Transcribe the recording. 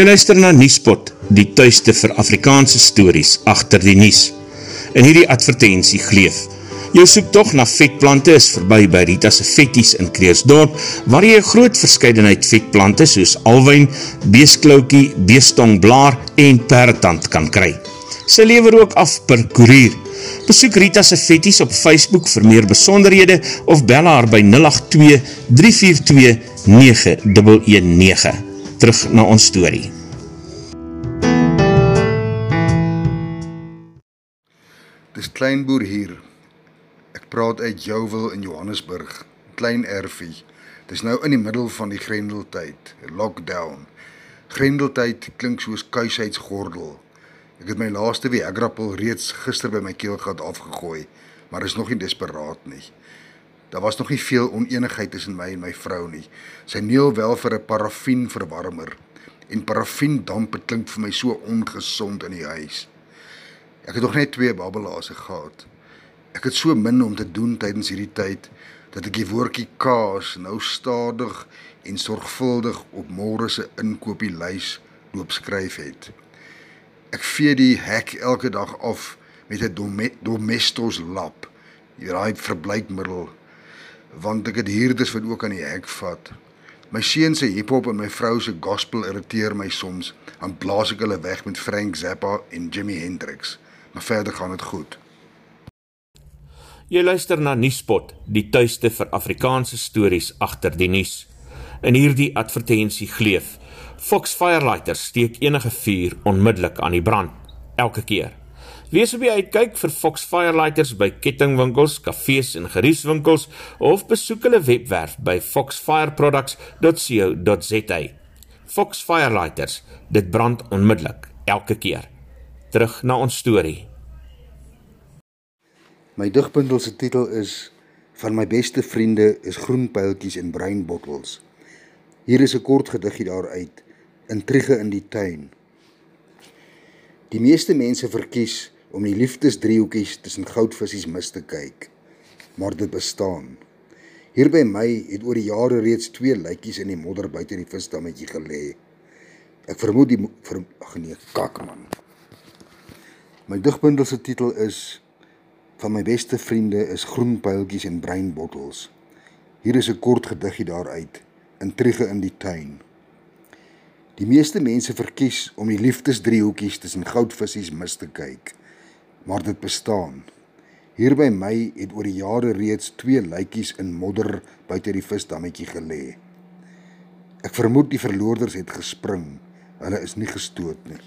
Jy luister na Niespot, die tuiste vir Afrikaanse stories achter die Nies. In hierdie advertentie gleef. Jou soektocht na vetplante is voorbij by Rita's Vetties in Kreersdorp, waar jy groot verscheidenheid vetplante soos alwijn, beesklaukie, beestongblaar en perretand kan kry. Sy lever ook af per koerier. Besoek Rita's Vetties op Facebook vir meer besonderhede of bel haar by 082 342 9119 terug na ons story. Dis Kleinboer hier. Ek praat uit Jouwil in Johannesburg, Klein Erfie. Dis nou in die middel van die Grendeltyd, lockdown. Grendeltyd klink soos kuisheidsgordel. Ek het my laaste Viagra-pil reeds gister by my keelgat afgegooi, maar is nog nie desperaat nie. Daar was nog nie veel oneenigheid tussen my en my vrou nie. Sy neel wel vir 'n parafienverwarmer en parafiendamp klink vir my so ongesond in die huis. Ek het nog net twee babbelaars gehad. Ek het so min om te doen tydens hierdie tyd dat ek die woordjie kaas nou stadig en sorgvuldig op môre se inkopieslys loop skryf het. Ek vee die hek elke dag af met 'n domestos lap. Jy raai verbleikmiddel want ek het huurders wat ook aan die hek vat. My seun se hiphop en my vrou se gospel irriteer my soms. Dan blaas ek hulle weg met Frank Zappa en Jimi Hendrix. Maar verder gaan dit goed. Jy luister na Nuuspot, die tuiste vir Afrikaanse stories agter die nuus. In hierdie advertensie gleef: Fox Firelighters steek enige vuur onmiddellik aan die brand, elke keer. Wees op die uitkyk vir Fox Firelighters by kettingwinkels, kafees en geriefswinkels of besoek hulle webwerf by foxfireproducts.co.za. Fox Firelighters, dit brand onmiddellik, elke keer. Terug na ons storie. My digbundel se titel is Van my beste vriende is groen pyltjies en bruin bottels. Hier is 'n kort gediggie daaruit. Intrige in die tuin. Die meeste mense verkies om die liefdesdriehoekies tussen goudvissies mis te kyk. Maar dit bestaan. Hier by my het oor die jare reeds twee lytjies in die modder buite die visdammetjie gelê. Ek vermoed die ver, ag nee, kak man. My digbundel se titel is Van my beste vriende is groen pyltjies en bruin bottels. Hier is 'n kort gediggie daaruit. Intrige in die tuin. Die meeste mense verkies om die liefdesdriehoekies tussen goudvissies mis te kyk maar dit bestaan. Hier by my het oor die jare reeds twee luitjies in modder buite die visdammetjie gelê. Ek vermoed die verloorders het gespring. Hulle is nie gestoot nie.